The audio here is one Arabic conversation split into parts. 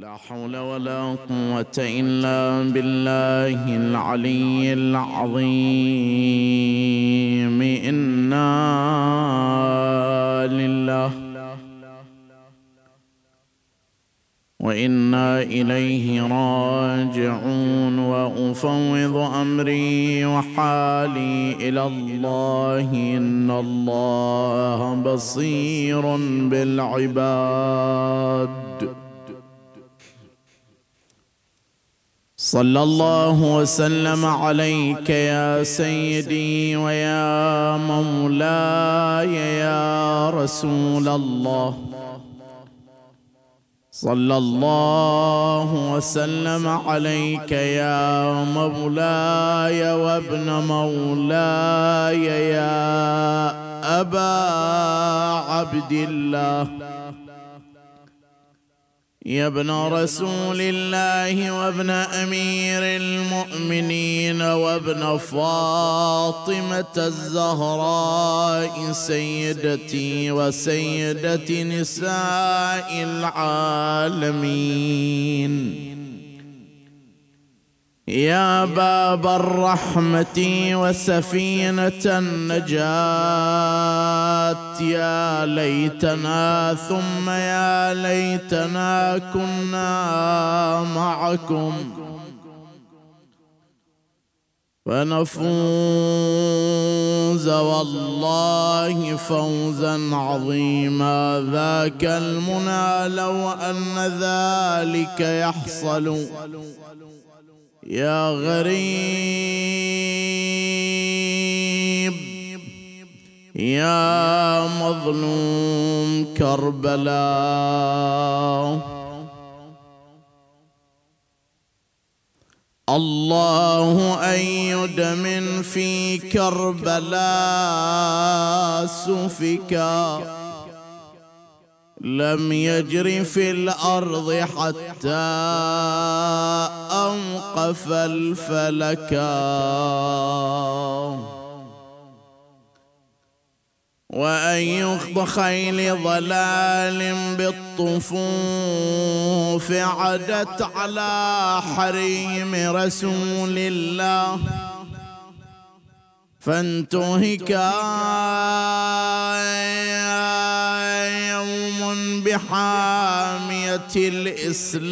لا حول ولا قوة إلا بالله العلي العظيم. إنا لله وإنا إليه راجعون. وأفوض أمري وحالي إلى الله. إن الله بصير بالعباد. صلى الله وسلم عليك يا سيدي ويا مولاي يا رسول الله. صلى الله وسلم عليك يا مولاي وابن مولاي يا أبا عبد الله. يا ابن رسول الله وابن أمير المؤمنين وابن فاطمة الزهراء سيدتي وسيدة نساء العالمين. يا باب الرحمة وسفينة النجاة. يا ليتنا ثم يا ليتنا كنا معكم. فنفوز والله فوزا عظيما. ذاك المنى لو أن ذلك يحصل. يا غريب. يا مظلوم كربلاء. الله أي دم في كربلاء سفكا لم يجر في الأرض حتى اوقف الفلكا وأي خيل ضلال بالطفوف عدت على حريم رسول الله. فانتهكا يوم بحامية الإسلام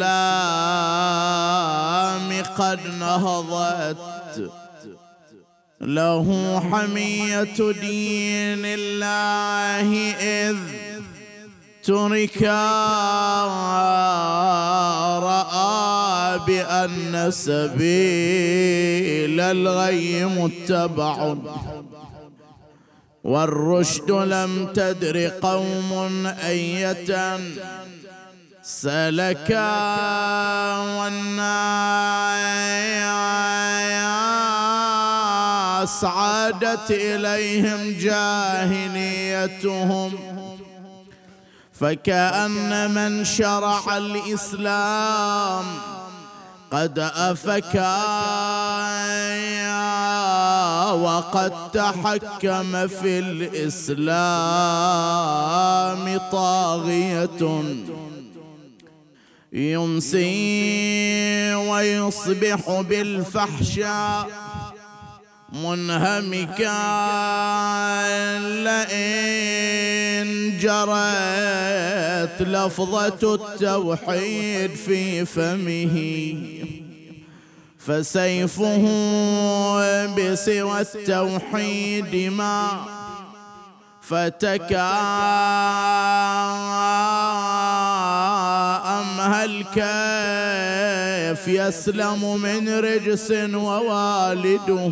قد نهضت. له حمية دين الله إذ تركا بأن سبيل الغي متبع والرشد لم تدر قوم أية. سلكا والناس عادت إليهم جاهليتهم. فكأن من شرع الإسلام قد أفكا وقد تحكم في الإسلام طاغية يمسي ويصبح بالفحشاء منهمكا لئن جرت لفظة التوحيد في فمه فسيفه بسوى التوحيد ما فتكا أم هل كيف يسلم من رجس ووالده؟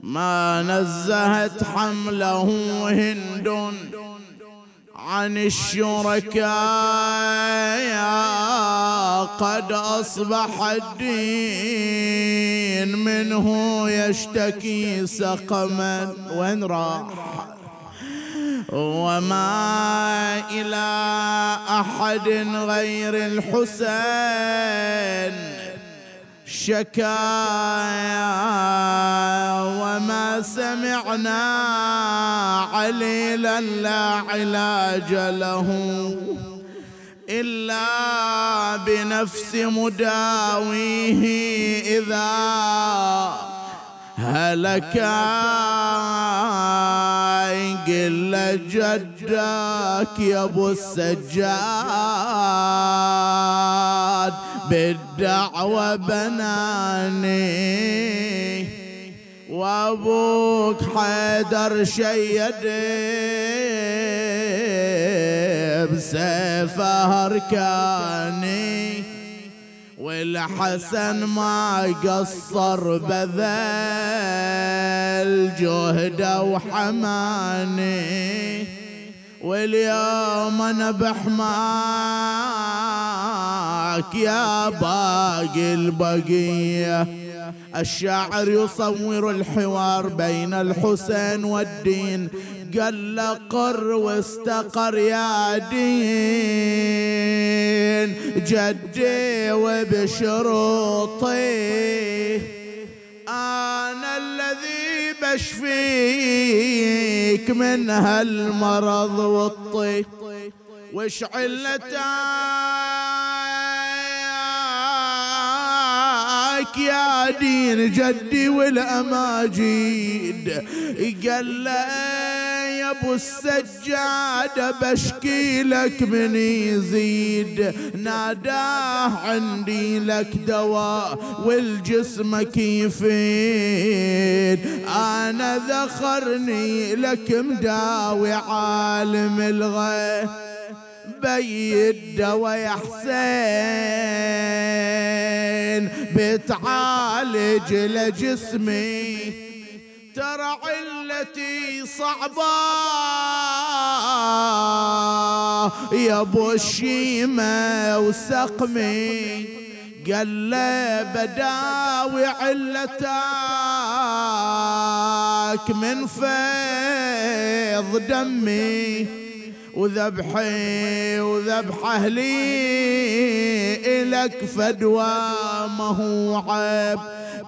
ما نزهت حمله هند عن الشركاء قد أصبح الدين منه يشتكي سقما. وين راح؟ وما إلى أحد غير الحسين. شكايا وما سمعنا عليلا لا علاج له. إلا بنفس مداويه إذا هلك قل جدك يا أبو السجاد. بالدعوة بناني وأبوك حيدر شيد بسيفه هركاني والحسن ما قصر بذل جهده وحماني واليوم أنا بحماك يا باقي البقية. الشاعر يصور الحوار بين الحسين والدين. قال له قر واستقر يا دين. جدي وبشروطي. أنا الذي بشفيك من هالمرض والطي وش علتك؟ معك يا دين جدي والأماجيد. قال يا أبو السجادة بشكي لك من يزيد. ناداه عندي لك دواء والجسم يفيد أنا ذخرني لك مداوي عالم الغيب. بيد يا حسين بتعالج لجسمي. ترى علتي صعبة. يا أبو الشيمة وسقمي. قال له بداوي علتك من فيض دمي. وذبحي وذبح أهلي إلك فدوى ما هو عيب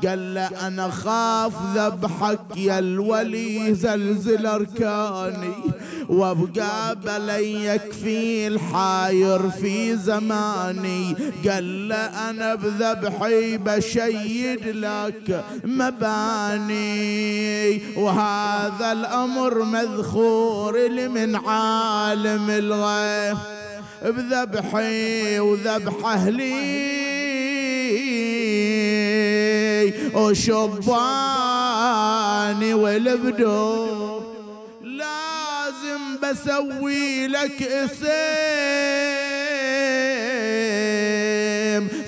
قال له أنا خاف ذبحك يا الولي زلزل أركاني. وأبقى بلي يكفي الحاير في زماني. قال له أنا بذبحي بشيد لك مباني. وهذا الأمر مذخور لمن عالم الغيب بذبحي وذبح أهلي. وشباني والبدو لازم بسوي لك اسم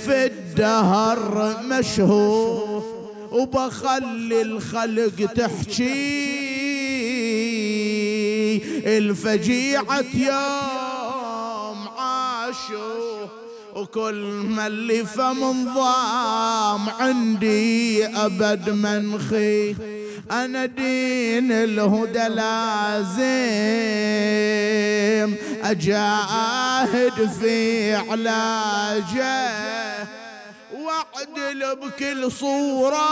في الدهر مشهور وبخلي الخلق تحكي. الفجيعة يوم عاشوا وكل ما اللي فمنظام عندي أبد منخي أنا دين الهدى لازم أجاهد في علاجه وأعدل بكل صورة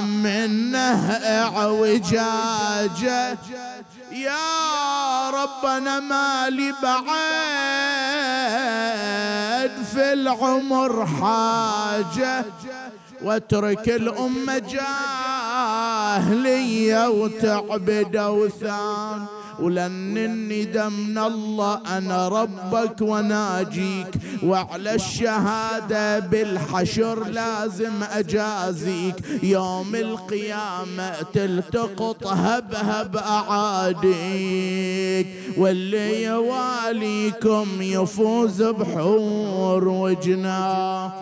منه أعوجاجه. يا ربنا مالي بعد في العمر حاجة. واترك الأمة جاهلية وتعبد أوثان. ولنني دم الله أنا ربك وناجيك. وعلى الشهادة بالحشر لازم أجازيك. يوم القيامة تلتقط هب هب أعاديك. واللي يواليكم يفوز بحور وجناه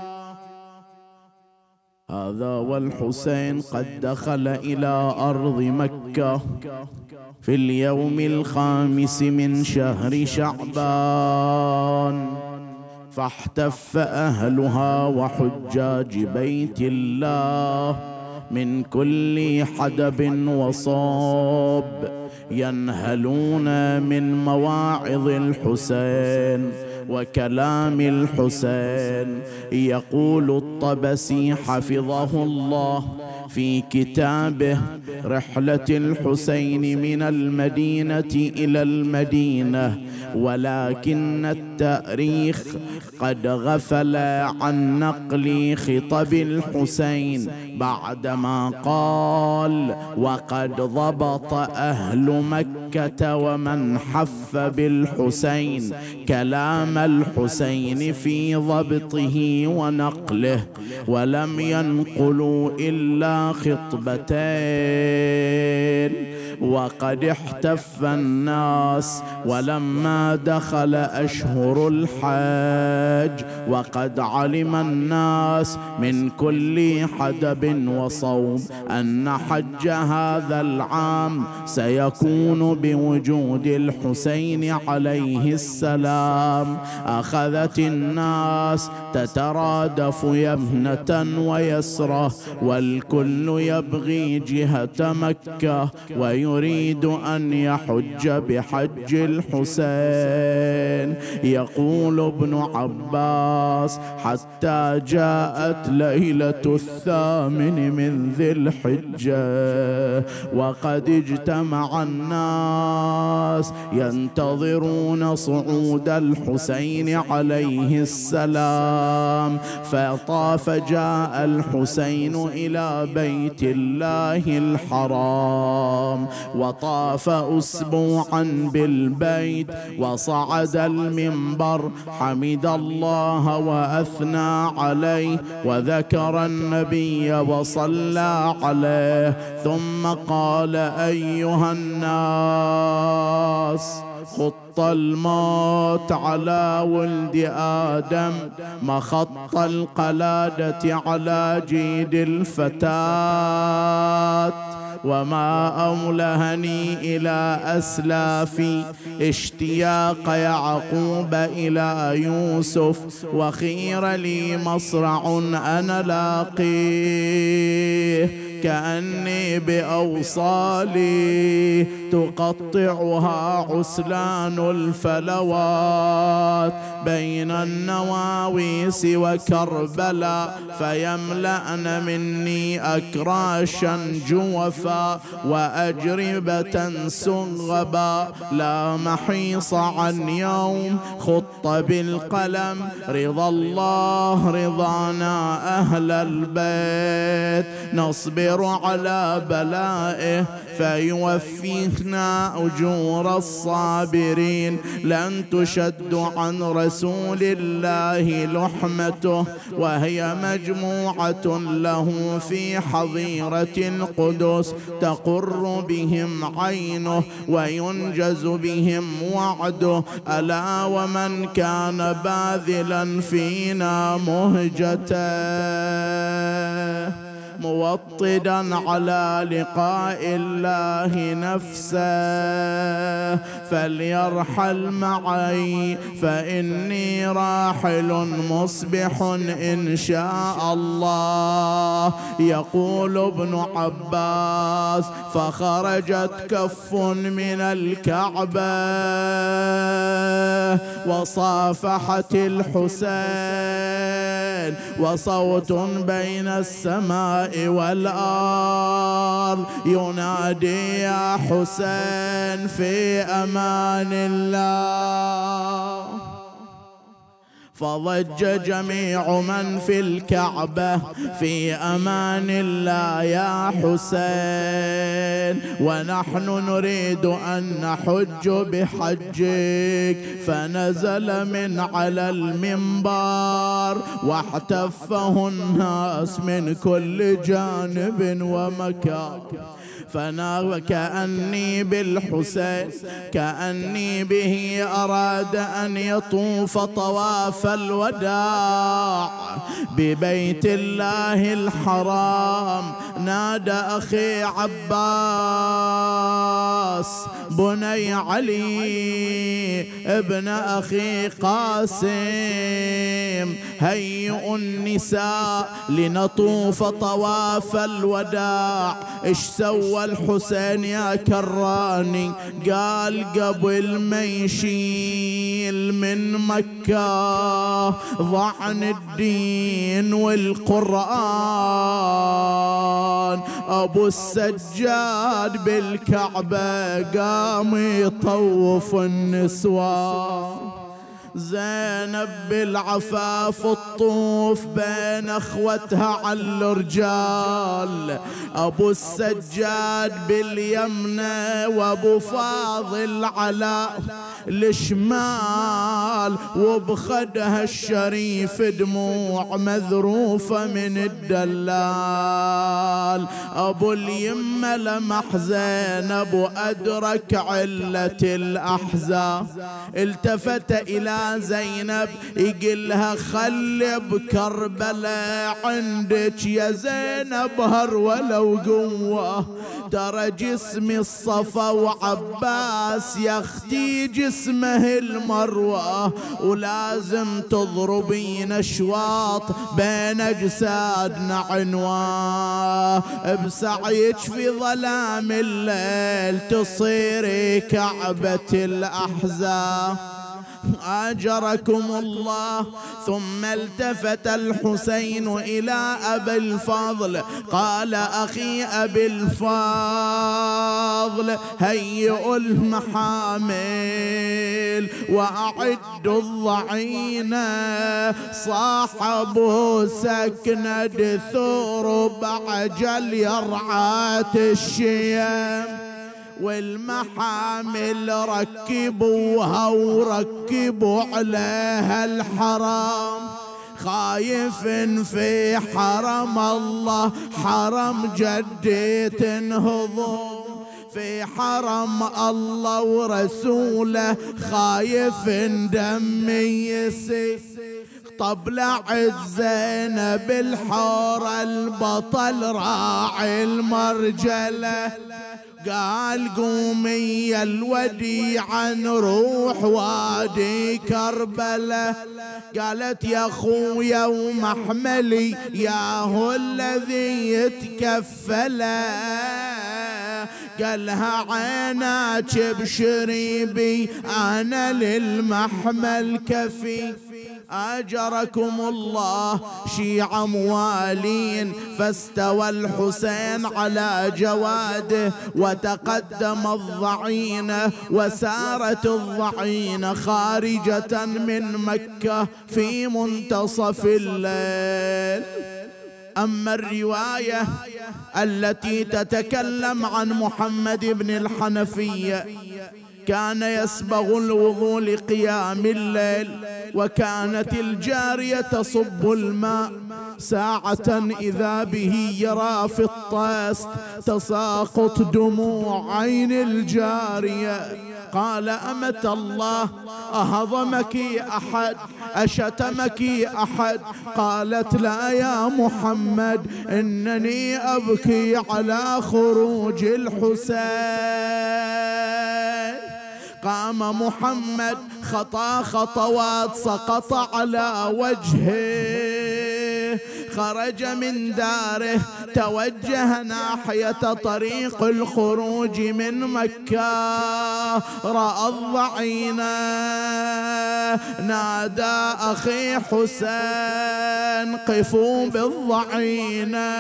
هذا والحسين قد دخل إلى أرض مكة. في اليوم الخامس من شهر شعبان. فاحتف أهلها وحجاج بيت الله من كل حدب وصاب. ينهلون من مواعظ الحسين وكلام الحسين. يقول الطبسي حفظه الله. في كتابه رحلة الحسين من المدينة إلى المدينة. ولكن التأريخ قد غفل عن نقل خطب الحسين بعدما قال وقد ضبط أهل مكة ومن حف بالحسين كلام الحسين في ضبطه ونقله ولم ينقلوا إلا خطبتين. وقد احتف الناس ولما دخل أشهر الحج وقد علم الناس من كل حدب وصوب أن حج هذا العام سيكون بوجود الحسين عليه السلام. أخذت الناس تترادف يمنة ويسرة والكل يبغي جهة مكة وي يريد أن يحج بحج الحسين. يقول ابن عباس حتى جاءت ليلة الثامن من ذي الحجة. وقد اجتمع الناس ينتظرون صعود الحسين عليه السلام. فطاف جاء الحسين إلى بيت الله الحرام. وطاف أسبوعا بالبيت وصعد المنبر حمد الله وأثنى عليه وذكر النبي وصلى عليه ثم قال أيها الناس خط الموت على ولد آدم مخط القلادة على جيد الفتاة وما أولهني إلى أسلافي اشتياق يعقوب إلى يوسف وخير لي مصرع أنا لاقيه. كأني بأوصالي تقطعها عسلان الفلوات بين النواويس وكربلاء فيملأن مني أكراشا جوفا وأجربة سغبا. لا محيص عن يوم خط بالقلم. رضا الله رضانا أهل البيت. نصبر يصبر على بلائه فيوفينا أجور الصابرين. لن تشد عن رسول الله لحمته وهي مجموعة له في حظيرة القدس. تقر بهم عينه وينجز بهم وعده. ألا ومن كان باذلا فينا مهجته؟ موطدا على لقاء الله نفسه. فليرحل معي فإني راحل مصبح إن شاء الله. يقول ابن عباس فخرجت كف من الكعبة وصافحت الحسين وصوت بين السماء والأرض. ينادي يا حسين في أمان الله. فضج جميع من في الكعبة. في أمان الله يا حسين. ونحن نريد أن نحج بحجك. فنزل من على المنبر. واحتفه الناس من كل جانب ومكان. فانا وكأني بالحسين كأني به أراد أن يطوف طواف الوداع. ببيت الله الحرام نادى أخي عباس بني علي ابن أخي قاسم هيئوا النساء لنطوف طواف الوداع. إيش سوى الحسين يا كراني قال قبل ما يشيل من مكة ضعن الدين والقرآن. أبو السجاد بالكعبة قام يطوف النسوان. زينب بالعفاف الطوف بين أخوتها على الرجال. أبو السجاد باليمنى وأبو فاضل على الشمال. وبخدها الشريف دموع مذروفة من الدلال. أبو اليمة لمح زينب وأدرك علة الأحزاب. التفت إلى زينب يقلها خلي بكربلاء عندك يا زينب هر ولو قوة. ترى جسمي الصفا وعباس يا أختي جسمه المروة. ولازم تضربين أشواط بين أجسادنا عنوان. بسعيك في ظلام الليل تصيري كعبة الاحزاب آجركم الله. ثم التفت الحسين إلى أبي الفضل. قال أخي أبي الفضل هيئوا المحامل وأعدوا الضعين. صاحبه سكند ثور بعجل يرعات الشيم والمحامل ركبوها وركبوا عليها الحرام. خايف في حرم الله حرم جدي تنهضم في حرم الله ورسوله خايف دمي يسير طبلعت زينب الحور البطل راعي المرجلة. قال قومي الوديعة نروح وادي كربلة. قالت يا خويا ومحملي يا هو الذي يتكفل. قالها عيناك بشريبي أنا للمحمل كفي. أجركم الله. شيع موالين. فاستوى الحسين على جواده وتقدم الضعينه وسارت الضعينه خارجة من مكة في منتصف الليل. أما الرواية التي تتكلم عن محمد بن الحنفية كان يسبغ الوضوء لقيام الليل وكانت الجارية تصب الماء. ساعة إذا به يرى في الطاست تساقط دموع عين الجارية. قال أمة الله أهضمك أحد أشتمك أحد؟ قالت لا يا محمد إنني أبكي على خروج الحسين. قام محمد خطا خطوات سقط على وجهه. خرج من داره توجه ناحية طريق الخروج من مكة. رأى الضعينة نادى أخي حسين قفوا بالضعينة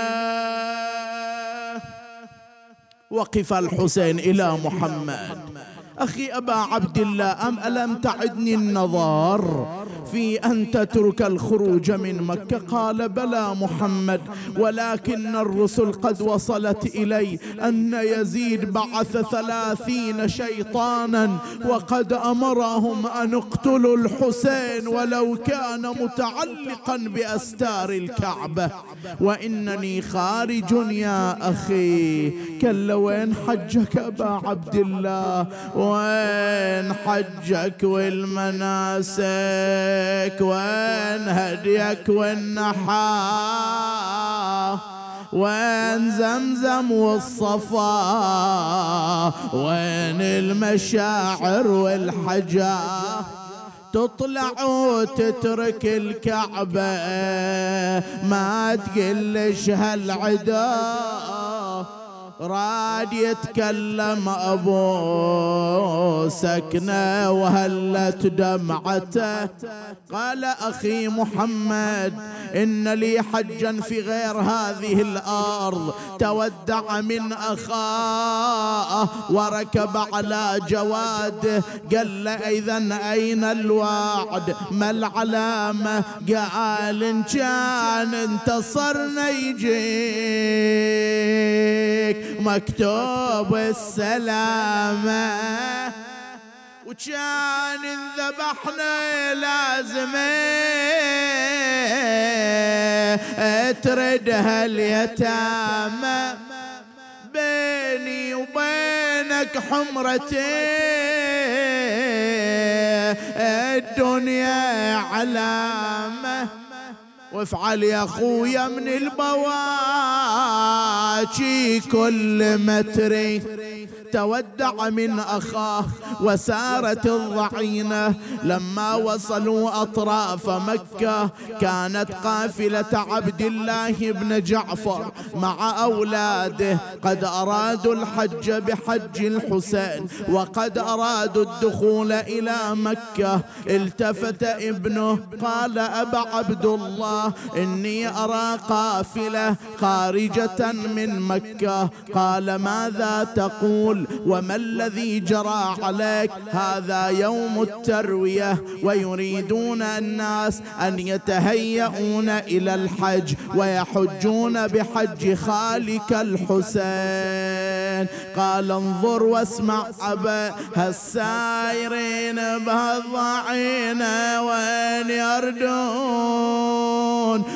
وقف الحسين إلى محمد. أخي أبا عبد الله أم ألم تعدني النظر في أن تترك الخروج من مكة؟ قال بلى محمد ولكن الرسل قد وصلت إلي أن يزيد بعث ثلاثين شيطانا وقد أمرهم أن اقتلوا الحسين ولو كان متعلقا بأستار الكعبة. وإنني خارج يا أخي. كلا وين حجك أبا عبد الله وين حجك والمناسك؟ وين هديك والنحا وين زمزم والصفا؟ وين المشاعر والحجاه تطلع وتترك الكعبة ما تقلش هالعدا. راد يتكلم أبو سكنه وهلت دمعته قال أخي محمد إن لي حجا في غير هذه الأرض. تودع من أخاه وركب على جواده قال اذا أين الوعد؟ ما العلامة؟ قال إن كان انتصرنا يجيك مكتوب السلامة وكان ذبحنا لازمة تردها اليتامى. بيني وبينك حمرتي الدنيا علامة. وافعل يا خويا من البواكي كل متري. تودع من أخاه وسارت الضعينة. لما وصلوا أطراف مكة كانت قافلة عبد الله بن جعفر مع أولاده. قد أرادوا الحج بحج الحسين وقد أرادوا الدخول إلى مكة. التفت ابنه قال أبا عبد الله إني أرى قافلة خارجة من مكة. قال ماذا تقول يقول وما الذي جرى عليك هذا يوم التروية؟ ويريدون الناس أن يتهيئون إلى الحج ويحجون بحج خالك الحسين. قال انظر واسمع أبا هالسايرين بهالضعين وين يردون؟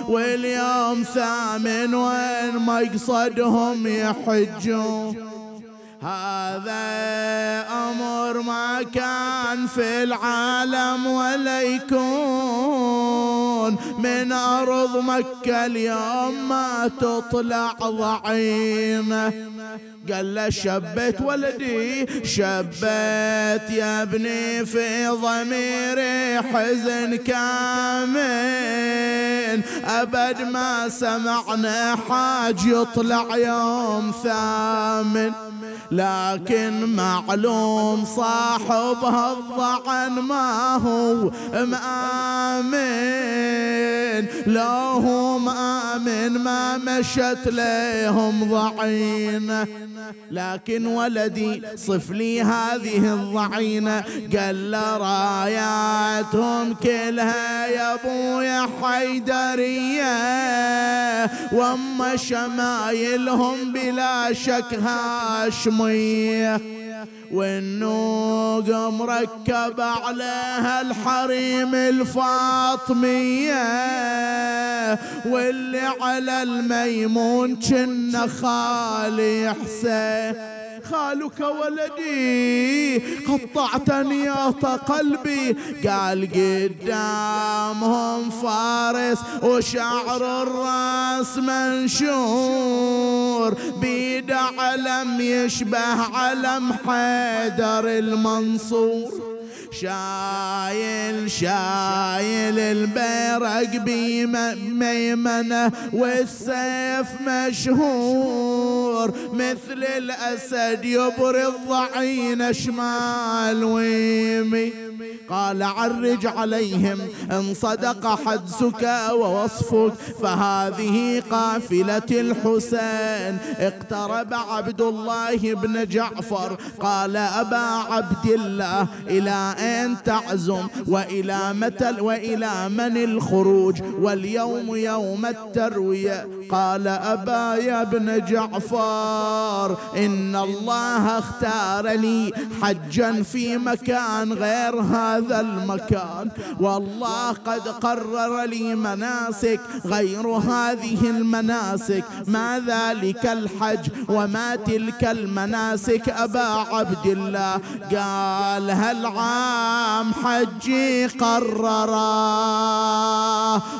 واليوم ثامن وين مقصدهم يحجون؟ هذا أمر ما كان في العالم ولا يكون من أرض مكة اليوم ما تطلع ضعينة قال له شبت ولدي شبت يا ابني في ضميري حزن كامل. أبد ما سمعنا حاج يطلع يوم ثامن. لكن معلوم صاحب هالضعن ما هو مآمن لا هو مآمن ما مشت لهم ضعينة لكن ولدي صف لي هذه الضعينة قال راياتهم كلها يا أبويا حيدرية. وأما شمايلهم بلا شك هاشمية والنوق مركب عليها الحريم الفاطمية. واللي على الميمون كنا خالي حسين. خالك ولدي قطعتني يا قلبي. قال قدامهم فارس وشعر الرأس منشور. بيد علم يشبه علم حيدر المنصور. شايل شايل البيرق بميمنة والسيف مشهور مثل الأسد يبري الضعين شمال ويمي. قال عرج عليهم إن صدق حدسك ووصفك فهذه قافلة الحسين. اقترب عبد الله بن جعفر قال أبا عبد الله إلى أين تعزم وإلى متى وإلى من الخروج واليوم يوم التروية. قال أبا يا ابن جعفر إن الله اختار لي حجا في مكان غير هذا المكان. والله قد قرر لي مناسك غير هذه المناسك. ما ذلك الحج وما تلك المناسك أبا عبد الله؟ قال هل عام حجي قرر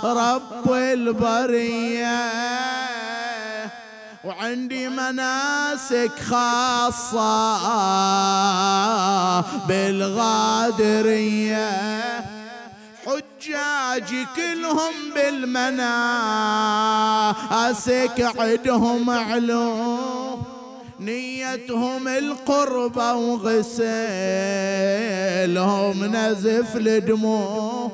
رب البرية. وعندي مناسك خاصة بالغادرية. حجاج كلهم بالمناسك عدهم علو. نيتهم القربة وغسلهم نزف الدموع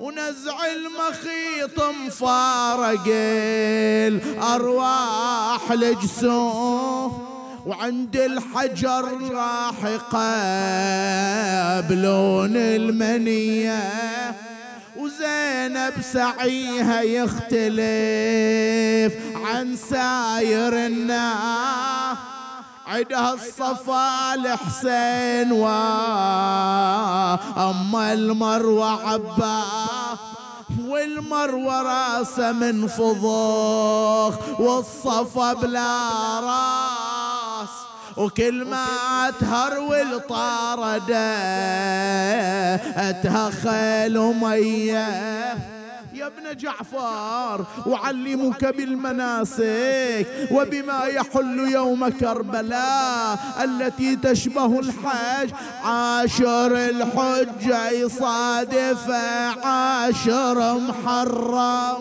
ونزع المخيط مفارق الأرواح لجسوم وعند الحجر راح يقابلون المنية وزينب سعيها يختلف عن ساير الناس. عدها الصفا الحسين واما المروة عباس والمروة راسه من فضوخ والصفا بلا راس. وكل ما تهرول طارده أتها خيل وميه ابن جعفر أعلمك بالمناسك وبما يحل يوم كربلاء التي تشبه الحج. عاشر الحجة يصادف عاشر محرم.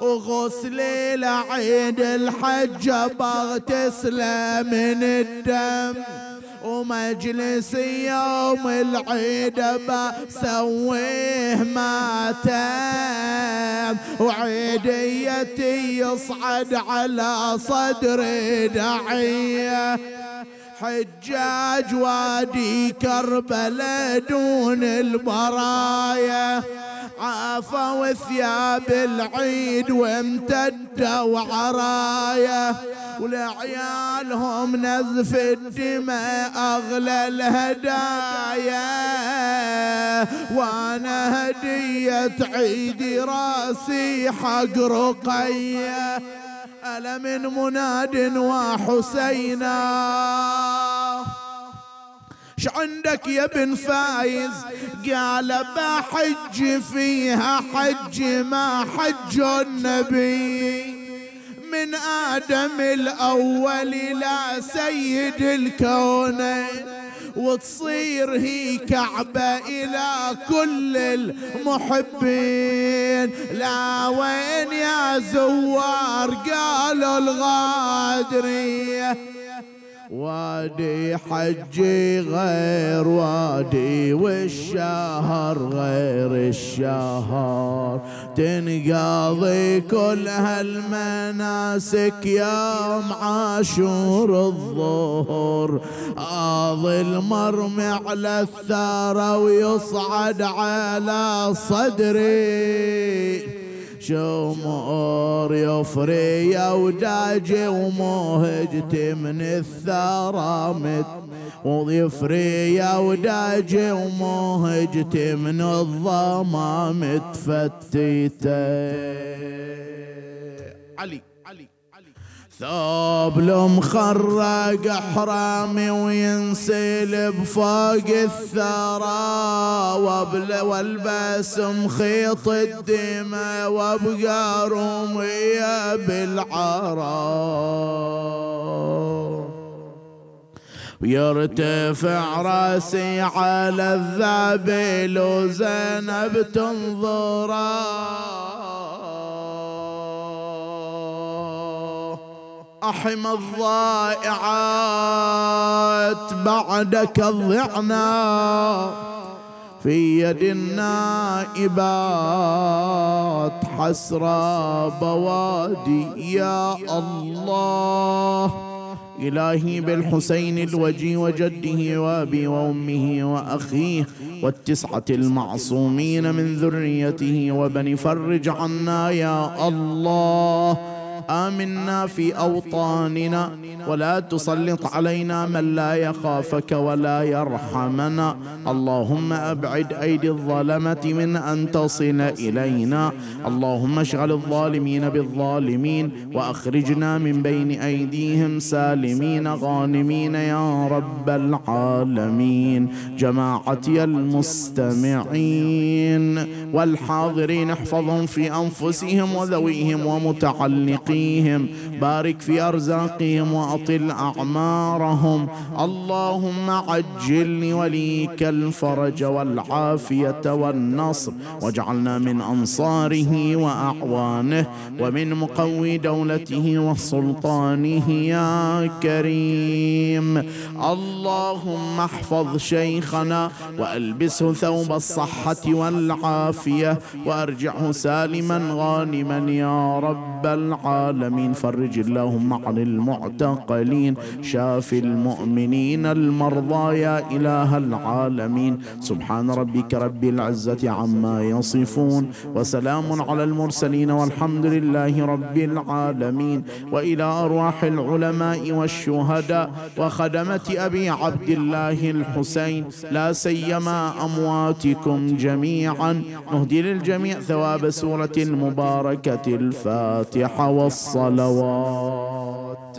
وغسل العيد الحج بغتسله من الدم. ومجلس يوم العيد بسويه ماتم وعيديتي يصعد على صدري دعيه حجاج وادي كربلاء دون البرايا. عافوا ثياب العيد وامتدوا عرايا ولعيالهم نزف الدماء أغلى الهدايا. وأنا هدية عيدي راسي حق رقية. ألا من مناد وحسينا. ش عندك يا ابن فايز؟ قال بحج فيها حج ما حج النبي. من آدم الأول لا سيد الكونين وتصير هي كعبة إلى كل المحبين. لا وين يا زوار قالوا الغادرية؟ وادي حجي غير وادي والشهر غير الشهر. تنقضي كل هالمناسك يوم عاشور الظهر. آضي المرمي على الثارة ويصعد على صدري. شمور يفري وداجي وموهجتي من الثرى يا وداجي وموهجتي من الظما متفتيته علي ثوب المخرق حرامي وينسلب فوق الثرى والبس مخيط الدماء وابقى رومية بالعرى. ويرتفع راسي على الذابل وزينب تنظره أحم الضائعات بعدك الضعنا في يد النائبات حسرى بوادي يا الله. إلهي بالحسين الوجي وجده وأبي وأمه وأخيه والتسعة المعصومين من ذريته وبني فرج عنا يا الله. آمنا في أوطاننا ولا تسلط علينا من لا يخافك ولا يرحمنا. اللهم أبعد أيدي الظلمة من أن تصل إلينا. اللهم اشغل الظالمين بالظالمين وأخرجنا من بين أيديهم سالمين غانمين يا رب العالمين. جماعتي المستمعين والحاضرين احفظهم في أنفسهم وذويهم ومتعلقين صالحيهم بارك في أرزاقهم وأطل أعمارهم. اللهم عجل لوليك الفرج والعافية والنصر. واجعلنا من أنصاره وأعوانه. ومن مقوي دولته وسلطانه يا كريم. اللهم احفظ شيخنا وألبسه ثوب الصحة والعافية. وأرجعه سالما غانما يا رب العالمين. فرج اللهم عن المعتقلين. شاف المؤمنين المرضى يا إله العالمين. سبحان ربك رب العزة عما يصفون. وسلام على المرسلين والحمد لله رب العالمين. وإلى أرواح العلماء والشهداء. وخدمة أبي عبد الله الحسين لا سيما أمواتكم جميعا. نهدي للجميع ثواب سورة المباركة الفاتحة. والصلوات